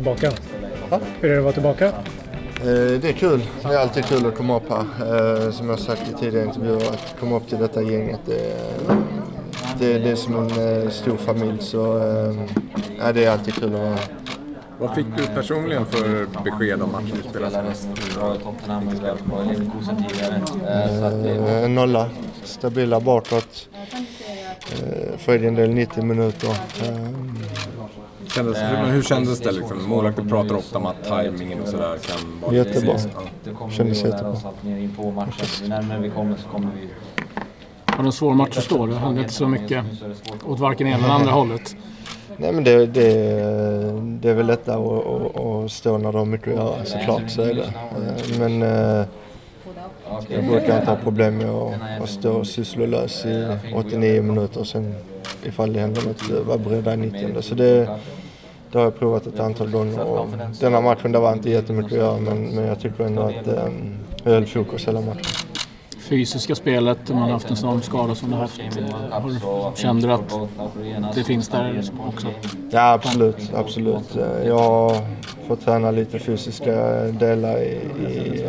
tillbaka? Ja. Hur är det att vara tillbaka? Eh, Det är kul. Det är alltid kul att komma upp här. Eh, Som jag sagt i tidigare intervjuer, att komma upp till detta gänget. Det är, det, det är som en eh, stor familj så eh, ja, det är alltid kul att vara här. Vad fick du personligen för besked om matchen du spelade? Eh, En nolla. Stabila bakåt. För egen del 90 minuter. Kändes, men hur kändes det liksom? Målvakter pratar ofta om att tajmingen och sådär kan vara Jättebra. Ja. Kändes jättebra. Har du en svår match att stå? Det hände inte så mycket åt varken ena eller andra hållet. Nej men det, det, det är väl lättare att, att, att stå när du har mycket att göra såklart så är det. Eh, Men eh, jag brukar inte ha problem med att, att stå sysslolös i 89 minuter och sen ifall det händer något vara beredda i 90. Så det, det har jag provat ett antal gånger och denna matchen det var inte jättemycket att göra men, men jag tycker ändå att eh, jag höll fokus hela matchen. Fysiska spelet, man har haft en sån skada som du har haft. Har, kände du att det finns där också? Ja absolut, absolut. Jag har fått träna lite fysiska delar i, i,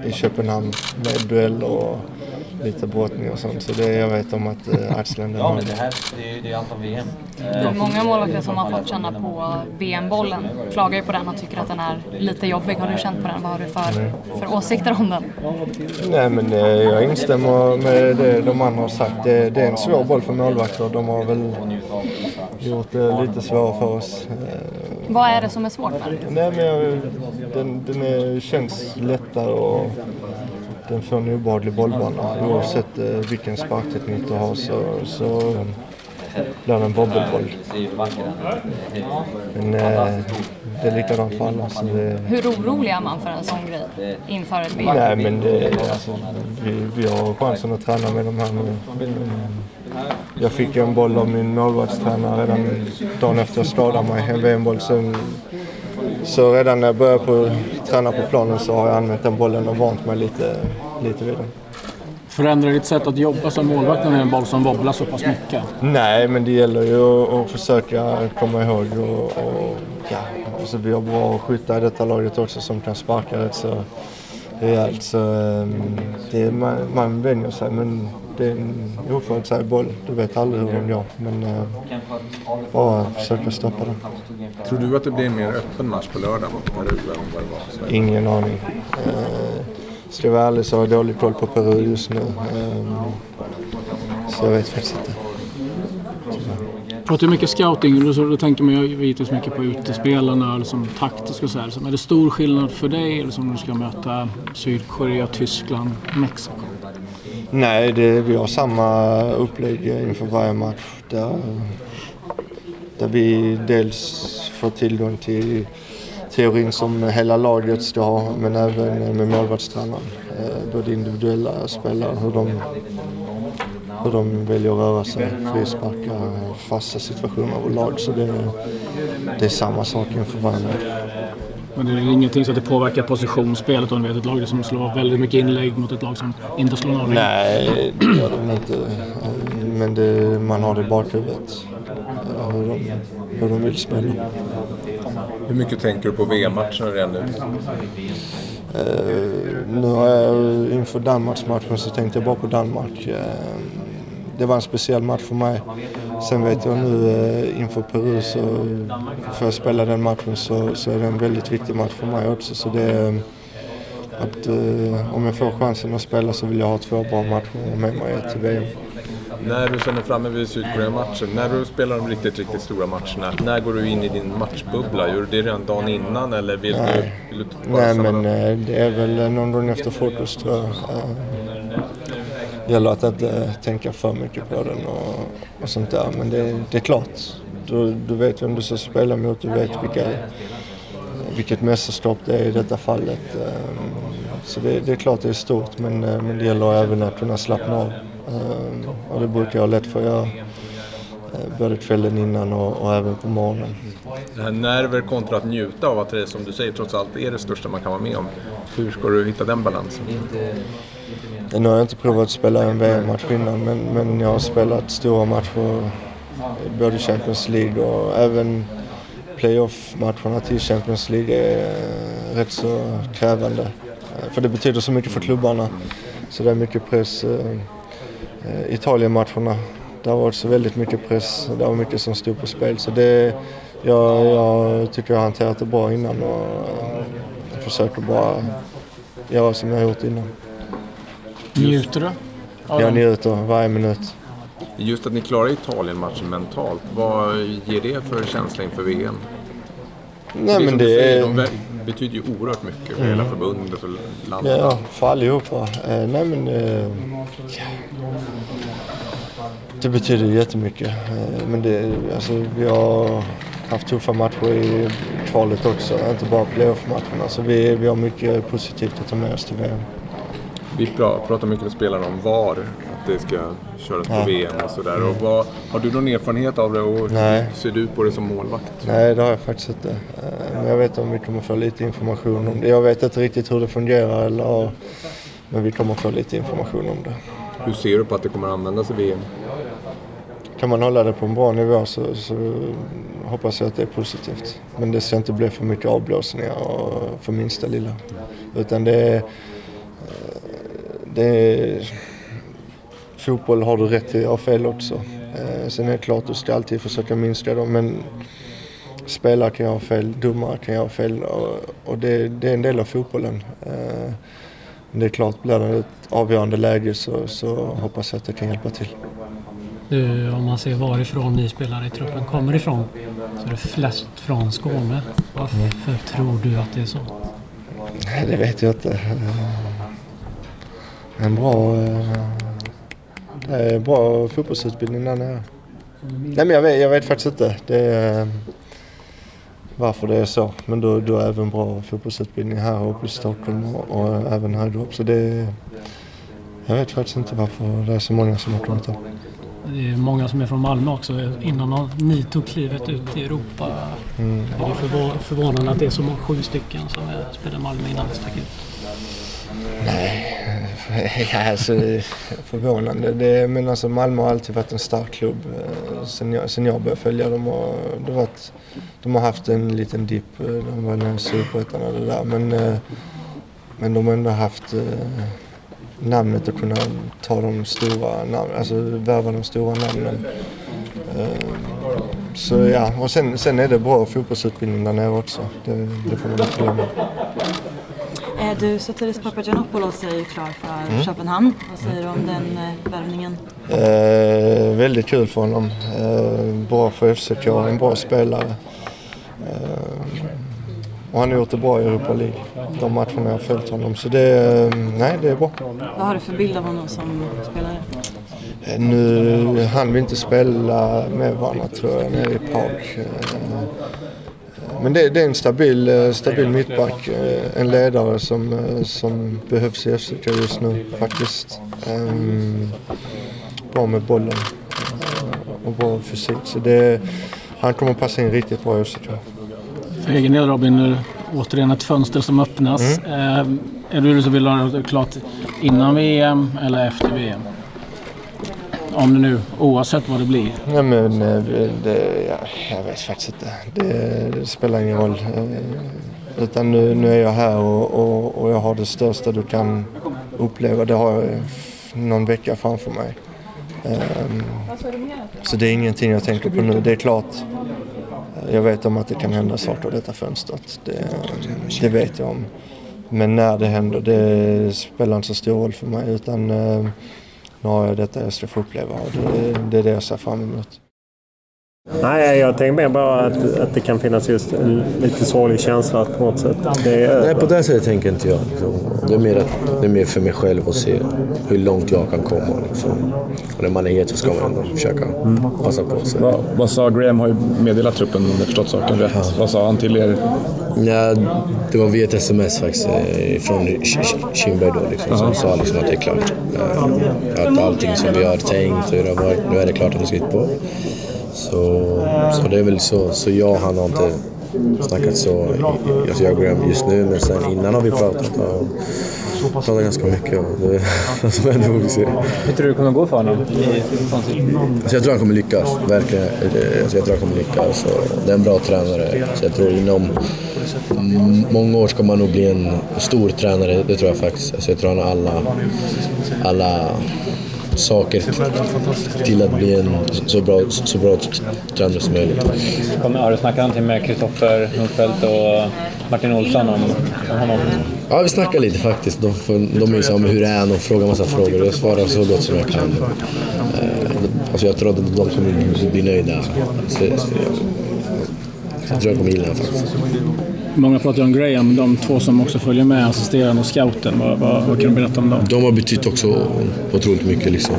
eh, i Köpenhamn med duell och lite brottning och sånt. Så det, jag vet om att eh, axeln den har Det är många målvakter som har fått känna på VM-bollen klagar ju på den och tycker att den är lite jobbig. Har du känt på den? Vad har du för, för åsikter om den? Nej men eh, jag instämmer med det de andra har sagt. Det, det är en svår boll för målvakter. De har väl gjort det lite svårare för oss. Eh, Vad är det som är svårt med den? Nej men jag, den, den är, känns lättare och den får en obehaglig bollbana. Oavsett eh, vilken sparkteknik du har så, så blir det en wobbelboll. Men eh, det är likadant för alla. Så det, Hur orolig är man för en sån grej inför ett VM? nej men det, alltså, vi, vi har chansen att träna med de här nu. Jag fick en boll av min målvaktstränare redan dagen efter jag skadade mig. En VM-boll. Sen, så redan när jag började på, träna på planen så har jag använt den bollen och vant mig lite, lite vid den. Förändrar ditt sätt att jobba som målvakt när det är en boll som wobblar så pass mycket? Nej, men det gäller ju att, försöka komma ihåg och, och ja, alltså vi har bra skyttar i detta laget också som kan sparka rätt så rejält. Så ehm, det, man, man vänjer sig men det är en oförutsägbar boll. Du vet aldrig hur den går. Men eh, bara försöka stoppa den. Tror du att det blir en mer öppen match på lördag? Ingen aning. Eh, ska jag vara ärlig så har jag dålig koll på Peru just nu. Ehm, så jag vet faktiskt inte. Pratar ju mycket scouting då, då tänker man ju givetvis mycket på utespelarna, liksom taktiskt och så här. Är det stor skillnad för dig eller som du ska möta Sydkorea, Tyskland, Mexiko? Nej, det, vi har samma upplägg inför varje match. Där, där vi dels får tillgång till teorin som hela laget ska ha, men även med målvaktstränaren. Eh, Både individuella spelare, hur de, hur de väljer att röra sig, frisparkar, fasta situationer överlag. Så det, det är samma sak inför varje match. Men det är ingenting så att det påverkar positionsspelet om du vet ett lag som slår väldigt mycket inlägg mot ett lag som inte slår några. Nej, det gör de inte. Men det, man har det i bakhuvudet. eh, Hur de, hur de vill spela. Hur mycket tänker du på VM-matchen redan nu? Uh, nu har jag inför Danmarksmatchen så tänkte jag bara på Danmark. Uh, det var en speciell match för mig. Sen vet jag nu uh, inför Peru så får jag spela den matchen så, så är det en väldigt viktig match för mig också. Så det är, att, om jag får chansen att spela så vill jag ha två bra matcher med mig till VM. När du känner framme vid Sydkorea-matchen, när du spelar de riktigt, riktigt stora matcherna, när går du in i din matchbubbla? Gör du det redan dagen innan eller vill du, vill du Nej men eh, det är väl någon gång efter frukost tror jag. Eh, gäller att inte eh, tänka för mycket på den och, och sånt där. Men det, det är klart. Du, du vet vem du ska spela mot, du vet vilka, vilket mästerskap det är i detta fallet. Så det, det är klart det är stort men, men det gäller även att kunna slappna av. Eh, Och det brukar jag lätt få göra. eh, Både kvällen innan och, och även på morgonen. Det här nerver kontra att njuta av att det som du säger trots allt är det största man kan vara med om. Hur ska du hitta den balansen? Nu har jag inte provat att spela en VM-match innan men, men jag har spelat stora matcher både Champions League och även playoff-matcherna till Champions League är rätt så krävande. För det betyder så mycket för klubbarna. Så det är mycket press. Italien-matcherna, där var det så väldigt mycket press. Det var mycket som stod på spel. Så det, jag, jag tycker jag har hanterat det bra innan och försöker bara göra som jag har gjort innan. Njuter du? Jag njuter varje minut. Just att ni klarar Italien-matchen mentalt, vad ger det för känsla inför VM? Nej, det men det säger, är... De betyder ju oerhört mycket för mm. hela förbundet och landet. Ja, för allihopa. Eh, nej men... Eh, det betyder jättemycket. Eh, men det, alltså, vi har haft tuffa matcher i kvalet också, inte bara playoff-matcherna. Så vi, vi har mycket positivt att ta med oss till VM. Vi pratar mycket med spelarna om VAR, det ska köras på ja. VM och sådär. Och har du någon erfarenhet av det och Nej. hur ser du på det som målvakt? Nej, det har jag faktiskt inte. Eh, men jag vet om vi kommer få lite information om det. Jag vet inte riktigt hur det fungerar, eller, men vi kommer få lite information om det. Hur ser du på att det kommer användas i VM? Kan man hålla det på en bra nivå så, så hoppas jag att det är positivt. Men det ska inte bli för mycket avblåsningar och för minsta lilla. Utan det är... Det är fotboll har du rätt till att ha fel också. Eh, sen är det klart, du ska alltid försöka minska dem men spelare kan göra fel, domare kan göra fel och, och det, det, är en del av fotbollen. Eh, det är klart, blir det ett avgörande läge så, så hoppas jag att det kan hjälpa till. Du, om man ser varifrån ni spelare i truppen kommer ifrån så är det flest från Skåne. Varför mm. tror du att det är så? Det vet jag inte. En bra, eh, bra fotbollsutbildning där nere. Nej men jag vet, jag vet faktiskt inte. Det är, varför det är så. Men du, du har även bra fotbollsutbildning här uppe i Stockholm och, och även högre upp. Så det, jag vet faktiskt inte varför det är så många som har kommit upp. Det är många som är från Malmö också. Innan ni tog klivet ut i Europa mm. är det förvå förvånande att det är så många, sju stycken som spelar Malmö innan det stack ut. Nej, alltså förvånande. Det, men alltså Malmö har alltid varit en stark klubb eh, sen jag, sen jag började följa dem. Och det varit, de har haft en liten dipp. Eh, de var nere i Superettan och det där. Men, eh, men de har ändå haft namnet att kunna ta de stora namnen, alltså värva de stora namnen. Så ja, och sen, sen är det bra fotbollsutbildning där nere också. Det, det får man inte glömma. Du, Sotiris Papagiannopoulos är ju klar för mm. Köpenhamn. Vad säger du om den eh, värvningen? Eh, väldigt kul för honom. Eh, bra för FCK, en bra spelare. Eh, och han har gjort det bra i Europa League, de matcherna jag har följt honom. Så det, nej, det är bra. Vad har du för bild av honom som spelare? Eh, nu han vi inte spela med varandra tror jag nere i Prag. Eh, men det, det, är en stabil, eh, stabil mittback. En ledare som, som behövs i FCK just nu faktiskt. Um, bra med bollen och bra fysik. Så det, han kommer passa in riktigt bra i FCK. För egen del Robin, nu återigen ett fönster som öppnas. Mm. Eh, är du som vill ha det klart innan VM eller efter VM? Om det nu, oavsett vad det blir. Nej men eh, det, ja, jag vet faktiskt inte. Det, det spelar ingen roll. Eh, utan nu, nu är jag här och, och, och, jag har det största du kan uppleva. Det har jag eh, någon vecka framför mig. Um, så det är ingenting jag tänker på nu. Det är klart, jag vet om att det kan hända saker i detta fönstret. Det, det, vet jag om. Men när det händer, det spelar inte så stor roll för mig. Utan uh, nu har jag detta jag ska få uppleva och det, det är det jag ser fram emot. Nej, jag tänker mer bara att, att det kan finnas just en lite sorglig känsla på något sätt. Det Nej, på det sättet tänker inte jag. Det är, mer, det är mer för mig själv att se hur långt jag kan komma. Liksom. Och när man är het så ska man ändå försöka mm. passa på. Så. Vad, vad sa Graham? har ju meddelat truppen om jag förstått saken rätt. Ja. Vad sa han till er? Ja, det var via ett sms faktiskt eh, från Kindberg då liksom, som sa liksom att det är klart. Eh, att allting som vi har tänkt och hur det har varit, nu är det klart att ska ut på. Så, så det är väl så. Så jag och han har inte snackat så. Alltså jag och Graham just nu, men sen innan har vi pratat. Och, pratar ganska mycket och det, alltså, men det får vi se. Hur tror du det kommer gå för honom Alltså jag tror han kommer lyckas, verkligen. Alltså jag tror han kommer lyckas. Och det är en bra tränare. Så jag tror inom många år ska man nog bli en stor tränare, det tror jag faktiskt. Alltså jag tror han har alla, alla saker till att bli en så bra, så bra tränare som möjligt. Har du snackat någonting med Kristoffer Nordfeldt och Martin Olsson om, om honom? Ja, vi snackar lite faktiskt. De, de är ju så hur är han? De frågar massa frågor. Jag svarar så gott som jag kan. Eh, alltså jag tror att de kommer bli nöjda. Så, så, jag tror jag kommer gilla honom faktiskt. Många pratar om Graham, de två som också följer med, assisterande och scouten. Vad, vad, vad kan du berätta om dem? De har betytt också otroligt mycket. Liksom.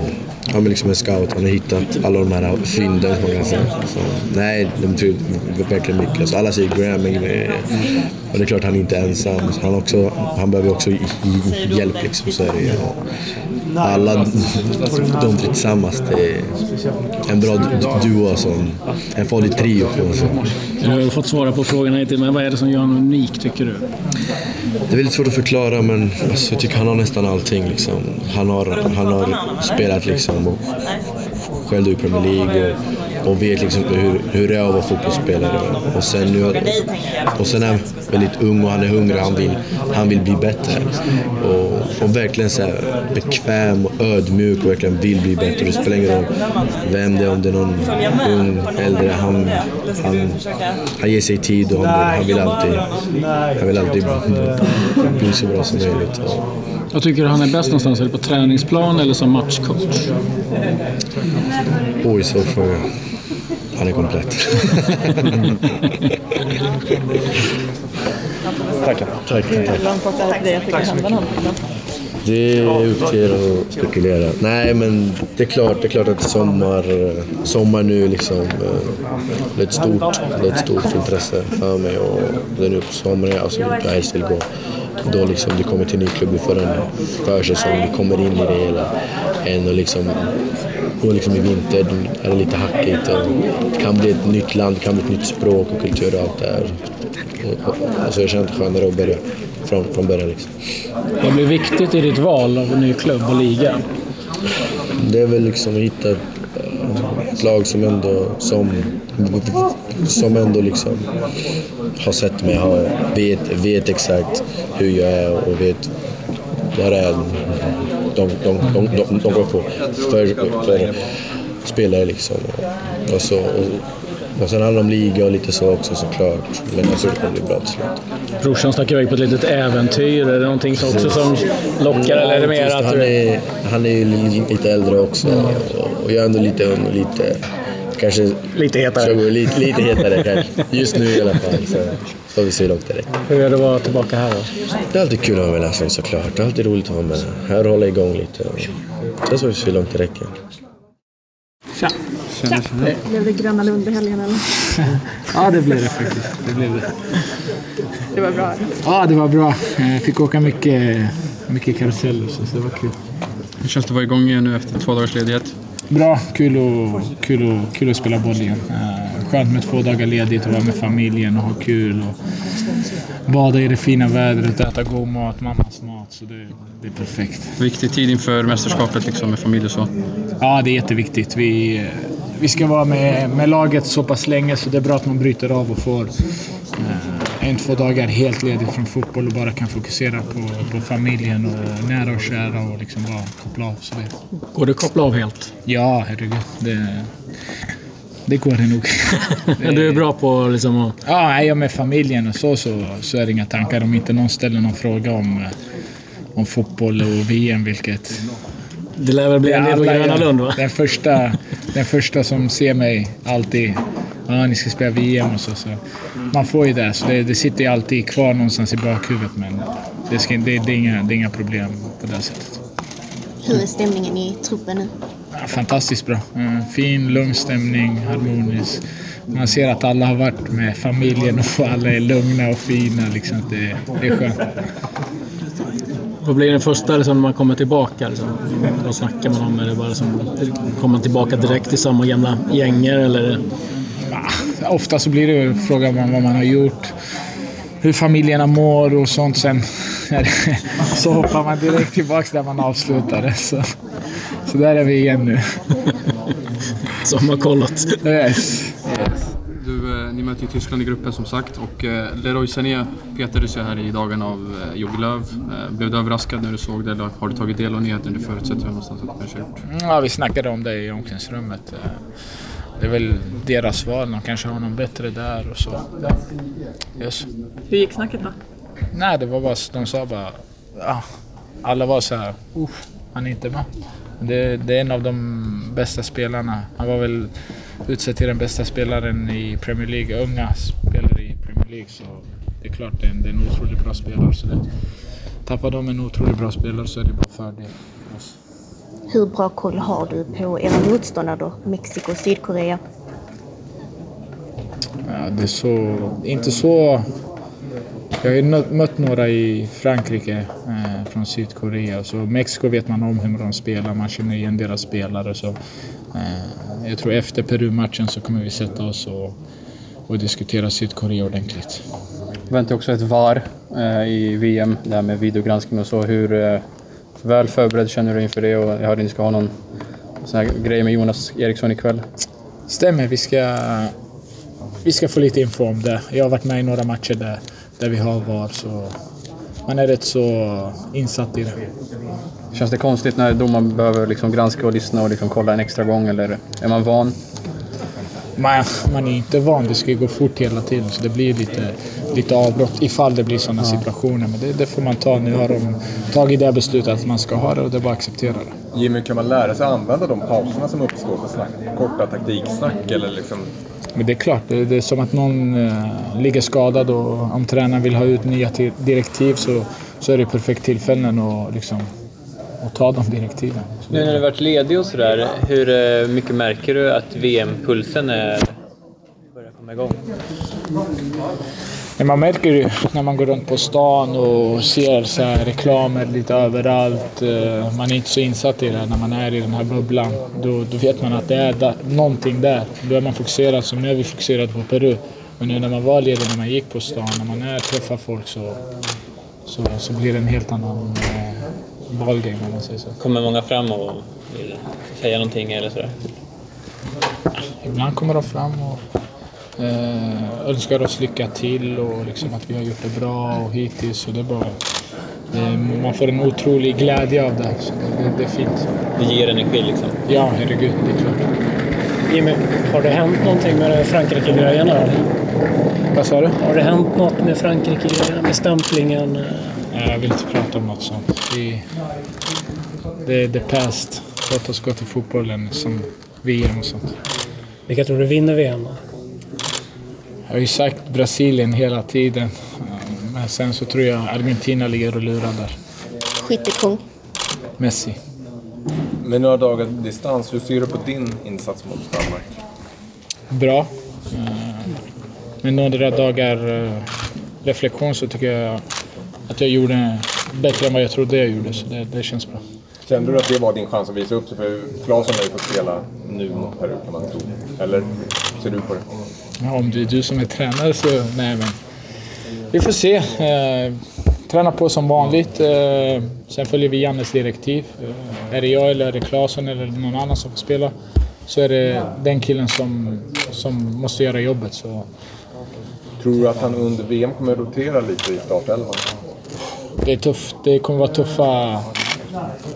Han är liksom en scout, han har hittat alla de här fynden. Så, nej, de betyder verkligen mycket. Alltså, alla säger Graham men eh, det är klart han är inte ensam. Han, också, han behöver också hjälp liksom. Så är det, alla de tre tillsammans, det är en bra duo. Alltså, en farlig trio. Du har fått svara på frågorna hittills, men vad är det som gör honom unik tycker du? Det är väldigt svårt att förklara men alltså, jag tycker han har nästan allting. Liksom. Han, har, han har spelat liksom, och själv i Premier League och, och vet liksom hur, hur det är att vara fotbollsspelare. Och sen, nu, och sen är han väldigt ung och han är hungrig. Han vill, han vill bli bättre. Och, och verkligen så bekväm och ödmjuk och verkligen vill bli bättre. Det spelar ingen roll vem det är, om det är någon ung, äldre. Han, han, han ger sig tid och han, han vill alltid, han vill alltid bli så bra som möjligt. Jag tycker han är bäst någonstans? Är det på träningsplan eller som matchcoach? Oj, svår fråga. Han är komplett. Tack. Tack. Hur långt bort är det är upp till er att spekulera. Nej, men det är klart, det är klart att sommar, sommar nu liksom, det är ett stort, det är ett stort intresse för mig och det är nu på sommaren jag, alltså, jag helst vill gå. Då liksom du kommer till en ny klubb, du får en försäsong, du kommer in i det hela. Än och liksom gå liksom i vinter, är det lite hackigt och det kan bli ett nytt land, det kan bli ett nytt språk och kultur och allt det här. Alltså jag känner det skönare att börja från, från början. Liksom. Vad blir viktigt i ditt val av en ny klubb och liga? Det är väl liksom att hitta ett lag som ändå, som, som ändå liksom har sett mig, har, vet, vet exakt hur jag är och vet vad det är de, de, de, de, går på för, för spelare. Liksom. Och, så, och, och sen handlar det om liga och lite så också såklart. Men jag tror det kommer bli bra till slut. Brorsan stack iväg på ett litet äventyr. Är det någonting som också som lockar eller är det mer att han, är, han är ju lite äldre också och jag är ändå lite ung och lite... Kanske... Lite hetare. Lite, lite hetare kanske. Just nu i alla fall. Så får vi se hur långt det räcker. Hur är det att vara tillbaka här då? Det är alltid kul att vara med landslaget såklart. Det är alltid roligt att vara med här och hålla igång lite. Sen får vi se hur långt det räcker. Tja! Tjena, tjena. Blev det Gröna Lund i helgen eller? ja, det blev det faktiskt. Det, blev det. det var bra? Ja, det var bra. Jag fick åka mycket, mycket karuseller så det var kul. Hur känns det att vara igång igen nu efter två dagars ledighet? Bra, kul, och, kul, och, kul att spela boll igen. Skönt med två dagar ledigt och vara med familjen och ha kul. Och bada i det fina vädret, äta god mat, mammas mat. Så det, det är perfekt. Viktig tid inför mästerskapet liksom, med familj och så? Ja, det är jätteviktigt. Vi, vi ska vara med, med laget så pass länge så det är bra att man bryter av och får eh, en, två dagar helt ledigt från fotboll och bara kan fokusera på, på familjen och nära och kära och liksom bara koppla av. Så det. Går det att koppla av helt? Ja, herregud. Det, det går det nog. du är bra på liksom att... Ja, är jag med familjen och så, så, så är det inga tankar. Om inte någon ställer någon fråga om, om fotboll och VM, vilket... Det lär väl bli en del på Gröna Lund, va? Den första, den första som ser mig alltid... Ja, ni ska spela VM och så. så. Man får ju det, så det, det sitter ju alltid kvar någonstans i bakhuvudet. Men det, ska, det, det, är inga, det är inga problem på det sättet. Hur är stämningen i truppen nu? fantastiskt bra. Fin, lugn stämning, harmonisk. Man ser att alla har varit med familjen och alla är lugna och fina. Liksom. Det, det är skönt. Vad blir det första liksom, när man kommer tillbaka? Liksom? Vad snackar man om? Är det bara som, kommer man tillbaka direkt till samma gamla gänger? Eller? Ja, ofta så blir det fråga om vad man har gjort, hur familjerna mår och sånt. Sen så hoppar man direkt tillbaka där man avslutade. Så, så där är vi igen nu. Sommarkollat. Yes. Du, eh, ni möter ju Tyskland i gruppen som sagt och eh, Leroy Sané petades ju här i dagen av eh, Jogi Löw. Blev du överraskad när du såg det eller har du tagit del av nyheten? Det förutsätter jag någonstans att du kanske har gjort. Ja, vi snackade om det i omklädningsrummet. Det är väl deras val. De kanske har någon bättre där och så. Yes. Hur gick snacket då? Nej, det var bara, de sa bara... Ja, alla var så här, Uff, han är inte med. Det, det är en av de bästa spelarna. Han var väl utsedd till den bästa spelaren i Premier League, unga spelare i Premier League. Så det är klart det är en, det är en otroligt bra spelare. Så det, tappar de en otroligt bra spelare så är det bara fördel för oss. Hur bra koll har du på era motståndare då? Mexiko och Sydkorea? Ja, det är så, inte så... Jag har ju mött några i Frankrike eh, från Sydkorea. Så Mexiko vet man om hur de spelar, man känner igen deras spelare. Så, eh, jag tror efter Peru-matchen så kommer vi sätta oss och, och diskutera Sydkorea ordentligt. Väntar också ett VAR eh, i VM, det här med videogranskning och så. Hur eh, väl förberedd känner du inför det? Och jag hörde att ni ska ha någon sån här grej med Jonas Eriksson ikväll. Stämmer, vi ska, vi ska få lite info om det. Jag har varit med i några matcher där, där vi har VAR, så man är rätt så insatt i det. Känns det konstigt när domaren behöver liksom granska och lyssna och liksom kolla en extra gång eller är man van? Man, man är inte van, det ska ju gå fort hela tiden så det blir lite, lite avbrott ifall det blir sådana situationer. Men det, det får man ta. Nu har de tagit det beslutet att man ska ha det och det är bara att acceptera det. Jimmy, kan man lära sig att använda de pauserna som uppstår för snack, korta taktiksnack eller liksom... Men det är klart, det, det är som att någon eh, ligger skadad och om tränaren vill ha ut nya ti- direktiv så, så är det perfekt tillfällen att liksom, att ta de direktiven. Nu när du varit ledig och sådär, hur eh, mycket märker du att VM-pulsen är börjar komma igång? Man märker ju när man går runt på stan och ser så här reklamer lite överallt. eh, Man är inte så insatt i det när man är i den här bubblan. Då, då vet man att det är da, någonting där. Då är man fokuserad. Så nu är vi fokuserade på Peru. Men nu när man var ledig, när man gick på stan, när man är träffar folk så, så, så blir det en helt annan eh, ballgame om man säger så. Kommer många fram och vill säga någonting eller sådär? Ibland kommer de fram och eh, önskar oss lycka till och liksom att vi har gjort det bra och hittills. Och det är bara, det, man får en otrolig glädje av det. Så det, det är fint. Det ger energi liksom? Ja, herregud. Det är klart. Jimmy, har det hänt någonting med Frankrike-grejerna? Vad sa du? Har det hänt något med Frankrike-grejerna? Med stämplingen? Nej, jag vill inte prata om något sånt. Vi, det är the past. Låt oss gå till fotbollen som VM och sånt. Vilka tror du vinner VM då? Jag har ju sagt Brasilien hela tiden. Men sen så tror jag Argentina ligger och lurar där. Skyttekung. Messi. Med några dagar distans, hur ser du på din insats mot Danmark? bra. Eh, Med några dagar eh, reflektion så tycker jag att jag gjorde bättre än vad jag trodde jag gjorde. Så det, det känns bra. Kände du att det var din chans att visa upp sig? För Claesson har ju fått spela nu mot Peru kan man tro. Eller ser du på det? Ja, om det är du som är tränare så nej men. Vi får se. Eh, träna på som vanligt. Eh, sen följer vi Jannes direktiv. Eh, är det jag eller är det Claesson eller någon annan som får spela så är det den killen som, som måste göra jobbet. Så Tror du att han under VM kommer rotera lite i startelvan? Det är tufft. Det kommer vara tuffa,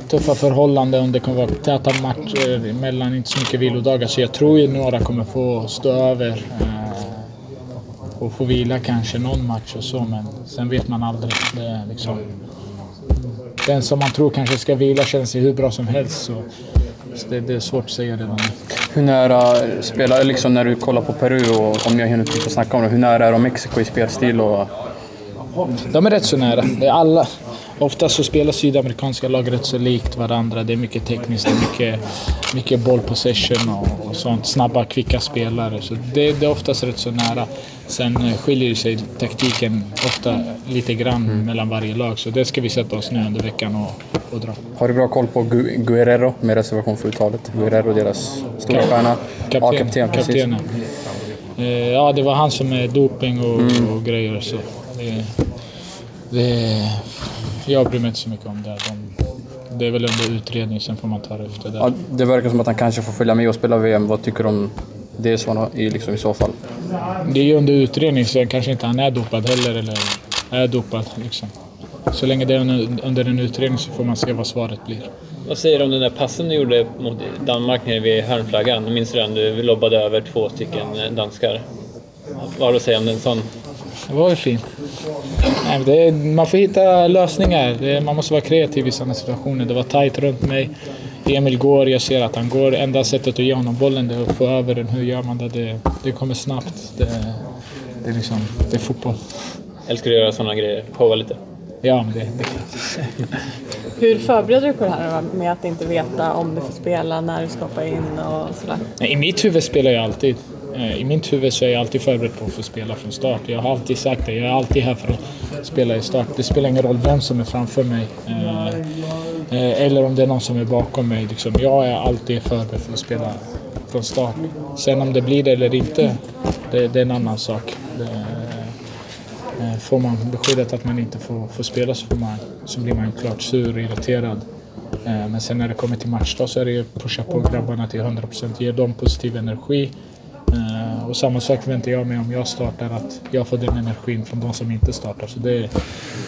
tuffa förhållanden. Det kommer vara täta matcher emellan, eh, inte så mycket vilodagar. Så jag tror ju några kommer få stå över eh, och få vila kanske någon match och så. Men sen vet man aldrig. Det är liksom, den som man tror kanske ska vila känner sig hur bra som helst. Så det, det är svårt att säga redan nu. Hur nära spelar, liksom när du kollar på Peru och om jag hinner typ snacka om det, hur nära är de Mexiko i spelstil och de är rätt så nära. Det är alla. Ofta så spelar sydamerikanska lag rätt så likt varandra. Det är mycket tekniskt, det är mycket, mycket boll possession och, och sånt. Snabba, kvicka spelare. Så det, det är oftast rätt så nära. Sen eh, skiljer sig taktiken ofta lite grann mellan varje lag. Så det ska vi sätta oss nu under veckan och, och dra. Har du bra koll på Gu- Guerrero med reservation för uttalet? Guerrero, deras stora Kap- stjärna. kapten, ja, kapten, kaptenen. Eh, ja, det var han som är doping och, Mm. och grejer. Så det, det, jag bryr mig inte så mycket om det. De, det är väl under utredning, sen får man ta det efter det. Ja, det verkar som att han kanske får följa med och spela VM. Vad tycker du om det så, i, liksom, i så fall? Det är ju under utredning, så kanske inte han är dopad heller, eller är dopad. Liksom. Så länge det är under, under en utredning så får man se vad svaret blir. Vad säger du om den där passen du gjorde mot Danmark nere vid hörnflaggan? Minns du den? Du lobbade över två stycken danskar. Vad har du att säga om en sån? Det var ju fint. Nej, det är, man får hitta lösningar. Det är, man måste vara kreativ i sådana situationer. Det var tight runt mig. Emil går, jag ser att han går. Enda sättet att ge honom bollen är att få över den. Hur gör man det? Det, det kommer snabbt. Det, det, är liksom, det är fotboll. Älskar du att göra sådana grejer? Showa lite? Ja, men det, det Hur förbereder du dig på det här med att inte veta om du får spela, när du ska hoppa in och sådär? I mitt huvud spelar jag alltid. Eh, I mitt huvud så är jag alltid förberedd på att få spela från start. Jag har alltid sagt det, jag är alltid här för att spela i start. Det spelar ingen roll vem som är framför mig. Eh, eh, eller om det är någon som är bakom mig. Liksom. Jag är alltid förberedd för att spela från start. Sen om det blir det eller inte, det, är en annan sak. Får man beskedet att man inte får, får spela så, får man, så blir man klart sur och irriterad. Men sen när det kommer till matchdag så är det ju pusha på grabbarna till 100%, ge dem positiv energi och samma sak förväntar jag mig om jag startar, att jag får den energin från de som inte startar. Så det,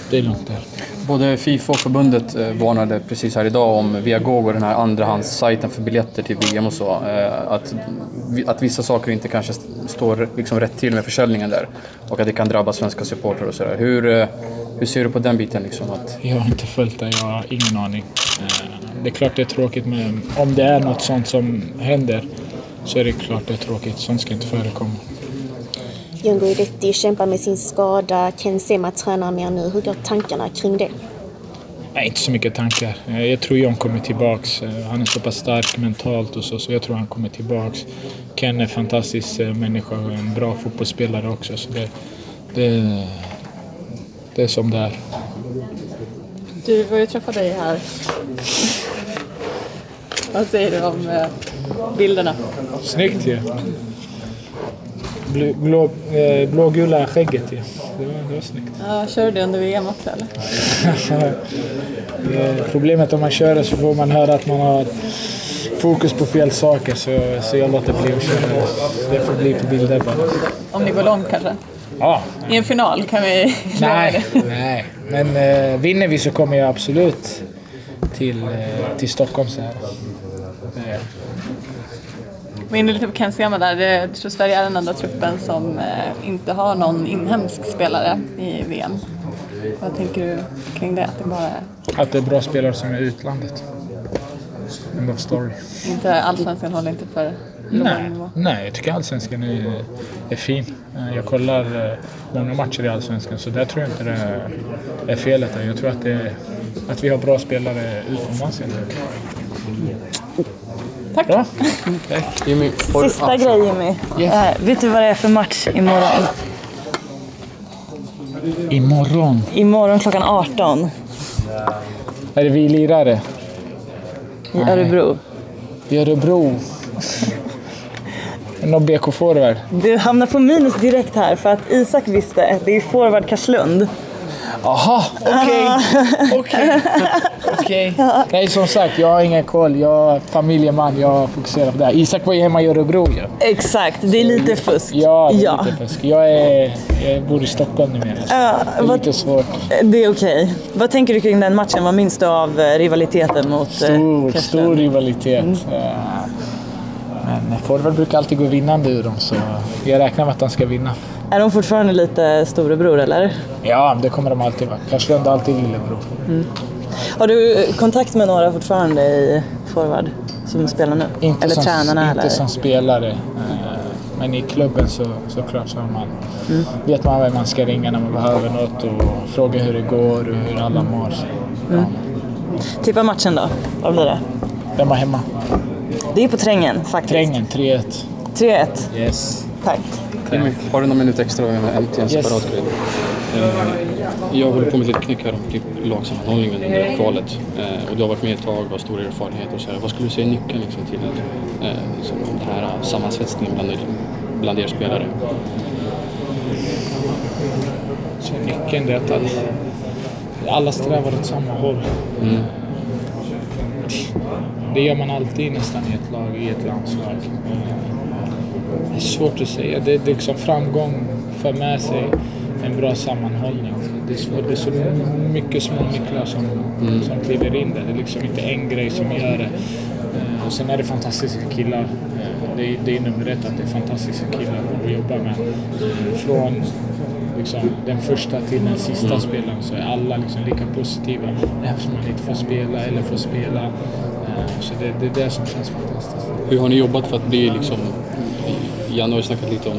det är lugnt där. Både Fifa och förbundet eh, varnade precis här idag om Viagogo, den här andrahandssajten för biljetter till VM och så. Eh, att, att vissa saker inte kanske står liksom rätt till med försäljningen där. Och att det kan drabba svenska supportrar och sådär. Hur, eh, hur ser du på den biten? Liksom, att... Jag har inte följt det, jag har ingen aning. Det är klart det är tråkigt men om det är något sånt som händer så är det klart det är tråkigt. Sånt ska inte förekomma. Jon Guidetti kämpar med sin skada. Ken Sema tränar mer nu. Hur går tankarna kring det? Nej, inte så mycket tankar. Jag tror John kommer tillbaks. Han är så pass stark mentalt och så, så jag tror han kommer tillbaks. Ken är en fantastisk eh, människa och en bra fotbollsspelare också. Så det, det, det är som det är. Du var ju träffa dig här. Vad säger du om eh, bilderna? Snyggt ju. Blå, blå, eh, blågula skägget ju. Det var, det var snyggt. Ja, kör du det under VM också eller? Problemet om man kör det så får man höra att man har fokus på fel saker så, så jag låter bli att köra det. Det får bli på bilder bara. Om ni går långt kanske? Ja. I en final kan vi Nej, nej. men eh, vinner vi så kommer jag absolut till, eh, till Stockholm så här. Var inne lite på Ken Sema där. Jag tror Sverige är den enda truppen som eh, inte har någon inhemsk spelare i VM. Vad tänker du kring det? Att det, bara är... att det är bra spelare som är i utlandet. End of story. Inte allsvenskan håller inte för Nej, nej, jag tycker allsvenskan är, är fin. Eh, jag kollar eh, många matcher i allsvenskan så där tror jag inte det är felet. Jag tror att, det, att vi har bra spelare utomlands Tack. Bra. Jimmy, Sista ah, grej Jimmy. Yes. Äh, vet du vad det är för match imorgon? Imorgon? Imorgon klockan 18. Är det vi lirare? I Örebro. I Örebro? Någon BK-forward? Du hamnar på minus direkt här för att Isak visste. Det är forward Karslund. Aha, okej. Okej. Okej. Nej, som sagt, jag har ingen koll. Jag är familjeman. Jag fokuserar på det här. Isak var ju hemma i Örebro ju. Ja. Exakt, det är lite fusk. Ja, det är ja. lite fusk. Jag, är, jag bor i Stockholm numera. Ja, det är vad, lite svårt. Det är okej. Okay. Vad tänker du kring den matchen? Vad minns du av eh, rivaliteten mot eh, Stor, stor rivalitet. Mm. Men forward brukar alltid gå vinnande ur dem, så jag räknar med att de ska vinna. Är de fortfarande lite storebror eller? Ja, det kommer de alltid vara. Karlslund är alltid lillebror. Mm. Har du kontakt med några fortfarande i forward som spelar nu? Inte eller som, tränarna? Inte eller? som spelare. Eh, men i klubben så såklart så man, mm. vet man vem man ska ringa när man behöver något och fråga hur det går och hur alla mår. Mm. Ja. Tippa matchen då. Vad blir det? Vem var hemma? Det är på Trängen faktiskt. Trängen, 3-1. 3-1? Yes. Tack. Jimmy, har du någon minut extra med till en separat grej? Jag håller på med lite knäck här om typ lagsammanhållningen under kvalet. Eh, och du har varit med ett tag och har stor erfarenhet och så här. Vad skulle du säga är nyckeln liksom, till eh, liksom, den här sammansvetsningen bland, bland er spelare? Så nyckeln är att alla strävar åt samma håll. Mm. Det gör man alltid nästan i ett lag, i ett landslag. Det är svårt att säga. Det, det liksom framgång för med sig en bra sammanhållning. Det är, svårt, det är så mycket små nycklar som, Mm. som kliver in där. Det är liksom inte en grej som gör det. Eh, Och sen är det fantastiska killar. Eh, Det är, det är nummer ett att det är fantastiska killar att jobba med. Eh, Från liksom, den första till den sista Mm. spelaren så är alla liksom lika positiva. Även om man inte får spela eller får spela. Så det, det är det som känns fantastiskt. Hur har ni jobbat för att bli liksom... Janne har ju snackat lite om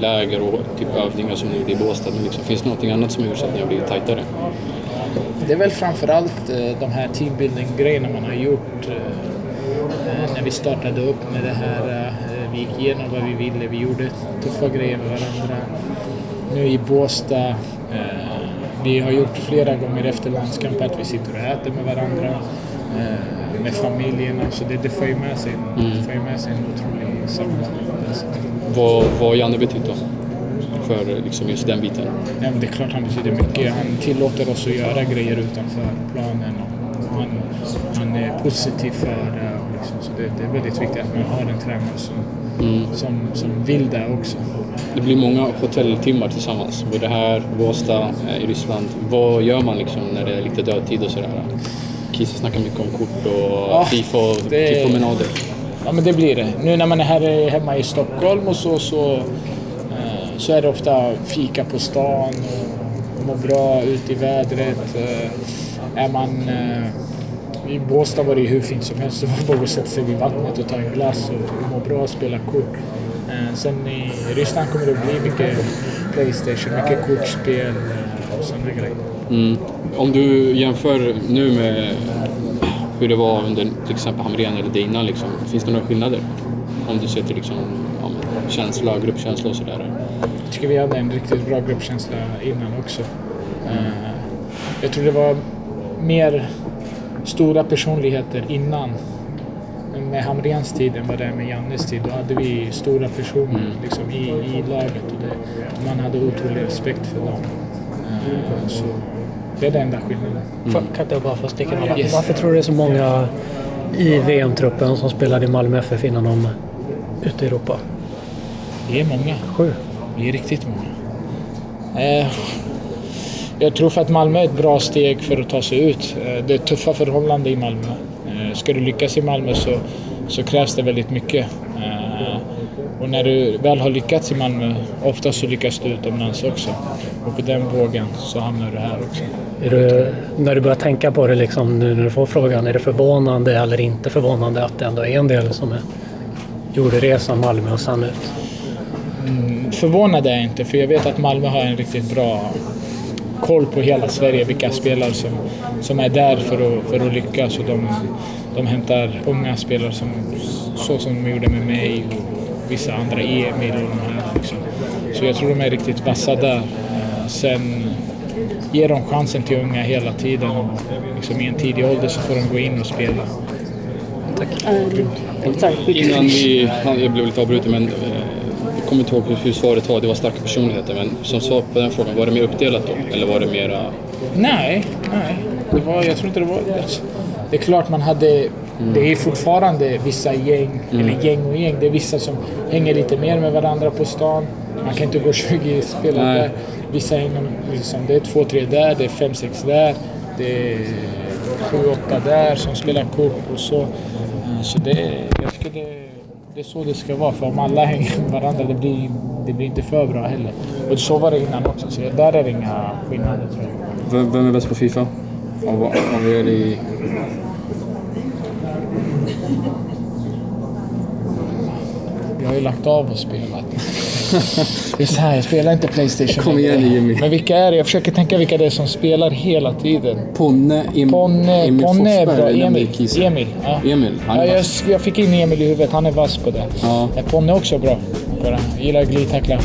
läger och typ övningar som ni gjorde i Båstad. Liksom, finns det någonting annat som har gjort så att ni har blivit tajtare? Det är väl framförallt eh, de här teambuilding-grejerna man har gjort. eh, eh, När vi startade upp med det här. Vi gick igenom vad vi ville. Vi gjorde tuffa grejer med varandra. Nu i Båstad. Vi har gjort flera gånger efter landskamp att vi sitter och äter med varandra. Med familjerna. Så det, det får ju med sig, Mm. det får med sig en otrolig sammanhållning. Vad, vad har Janne betytt då? För liksom just den biten? Men det är klart han betyder mycket. Han tillåter oss att göra grejer utanför planen. Och han, han är positiv för det. Liksom, så det, det är väldigt viktigt att man har en tränare som, Mm. som, som vill det också. Det blir många hotelltimmar tillsammans. Både här, Båstad, eh, i Ryssland. Vad gör man liksom när det är lite dödtid och sådär? Kiese snackar mycket om kort och Ja, och det- promenader. Ja, men det blir det. Nu när man är här hemma i Stockholm och så, så, eh, så är det ofta fika på stan och må bra ute i vädret. Eh, Är man... eh, I Båstad var det hur fint som helst. Det var bara att sätta sig vid vattnet och ta en glass och må bra och spela kort. Eh, Sen i Ryssland kommer det att bli mycket Playstation, mycket kortspel eh, och sådana grejer. Mm. Om du jämför nu med hur det var under till exempel Hamrén eller Dina, liksom, finns det några skillnader? Om du ser till liksom, ja, känsla, gruppkänsla och sådär. Jag tycker vi hade en riktigt bra gruppkänsla innan också. Eh, Jag tror det var mer stora personligheter innan. Med Hamréns tid än vad det är med Jannes tid. Då hade vi stora personer liksom, i, i laget och det, man hade otrolig respekt för dem. Eh, Så det är den enda skillnaden. Får- Kan inte jag bara få sticka in? Yes. Varför tror du det är så många i VM-truppen som spelade i Malmö FF innan de ute i Europa? Det är många. Sju. Det är riktigt många. Eh, jag tror för att Malmö är ett bra steg för att ta sig ut. Eh, det är tuffa förhållanden i Malmö. Eh, ska du lyckas i Malmö så, så krävs det väldigt mycket. Eh, och när du väl har lyckats i Malmö, ofta så lyckas du utomlands också. Och på den vågen så hamnar du här också. Du, när du börjar tänka på det liksom, nu när du får frågan, är det förvånande eller inte förvånande att det ändå är en del som är, gjorde resan Malmö och sen ut? Mm, förvånad är jag inte, för jag vet att Malmö har en riktigt bra koll på hela Sverige, vilka spelare som, som är där för att, för att lyckas. Och de, de hämtar unga spelare som, så som de gjorde med mig och vissa andra, Emil och de här. Liksom. Så jag tror de är riktigt vassa där. Sen ger de chansen till unga hela tiden. Liksom I en tidig ålder så får de gå in och spela. Innan vi, jag blev lite avbruten men eh, jag kommer inte ihåg hur- svaret var, det var starka personligheter. Men som svar på den frågan, var det mer uppdelat då? Eller var det mera... Nej, nej. Det var, jag tror inte det var det. Det är klart man hade... Det är fortfarande vissa gäng, Mm. eller gäng och gäng. Det är vissa som hänger lite mer med varandra på stan. Man kan inte gå 20 spelare Nej. där. Vissa hänger liksom, det är två, tre där, det är fem, sex där. Det är sju, åtta där som spelar kort och så. Eh, Så det, jag tycker det, det är så det ska vara. För om alla hänger med varandra, det blir, det blir inte för bra heller. Och så var det innan också, så där är det inga skillnader tror jag. Vem, vem är bäst på Fifa? Av, av er i... Jag har ju lagt av och spelat. Det är så här, jag spelar inte Playstation Kom igen. Jimmy. Men vilka är det? Jag försöker tänka vilka det är som spelar hela tiden. Ponne, Em, Ponne, Emil Ponne är bra. Emil. Emil, ja. Emil, han är ja, jag, jag fick in Emil i huvudet. Han är vass på det. Ja. Ponne är också bra. Jag gillar glidtackla.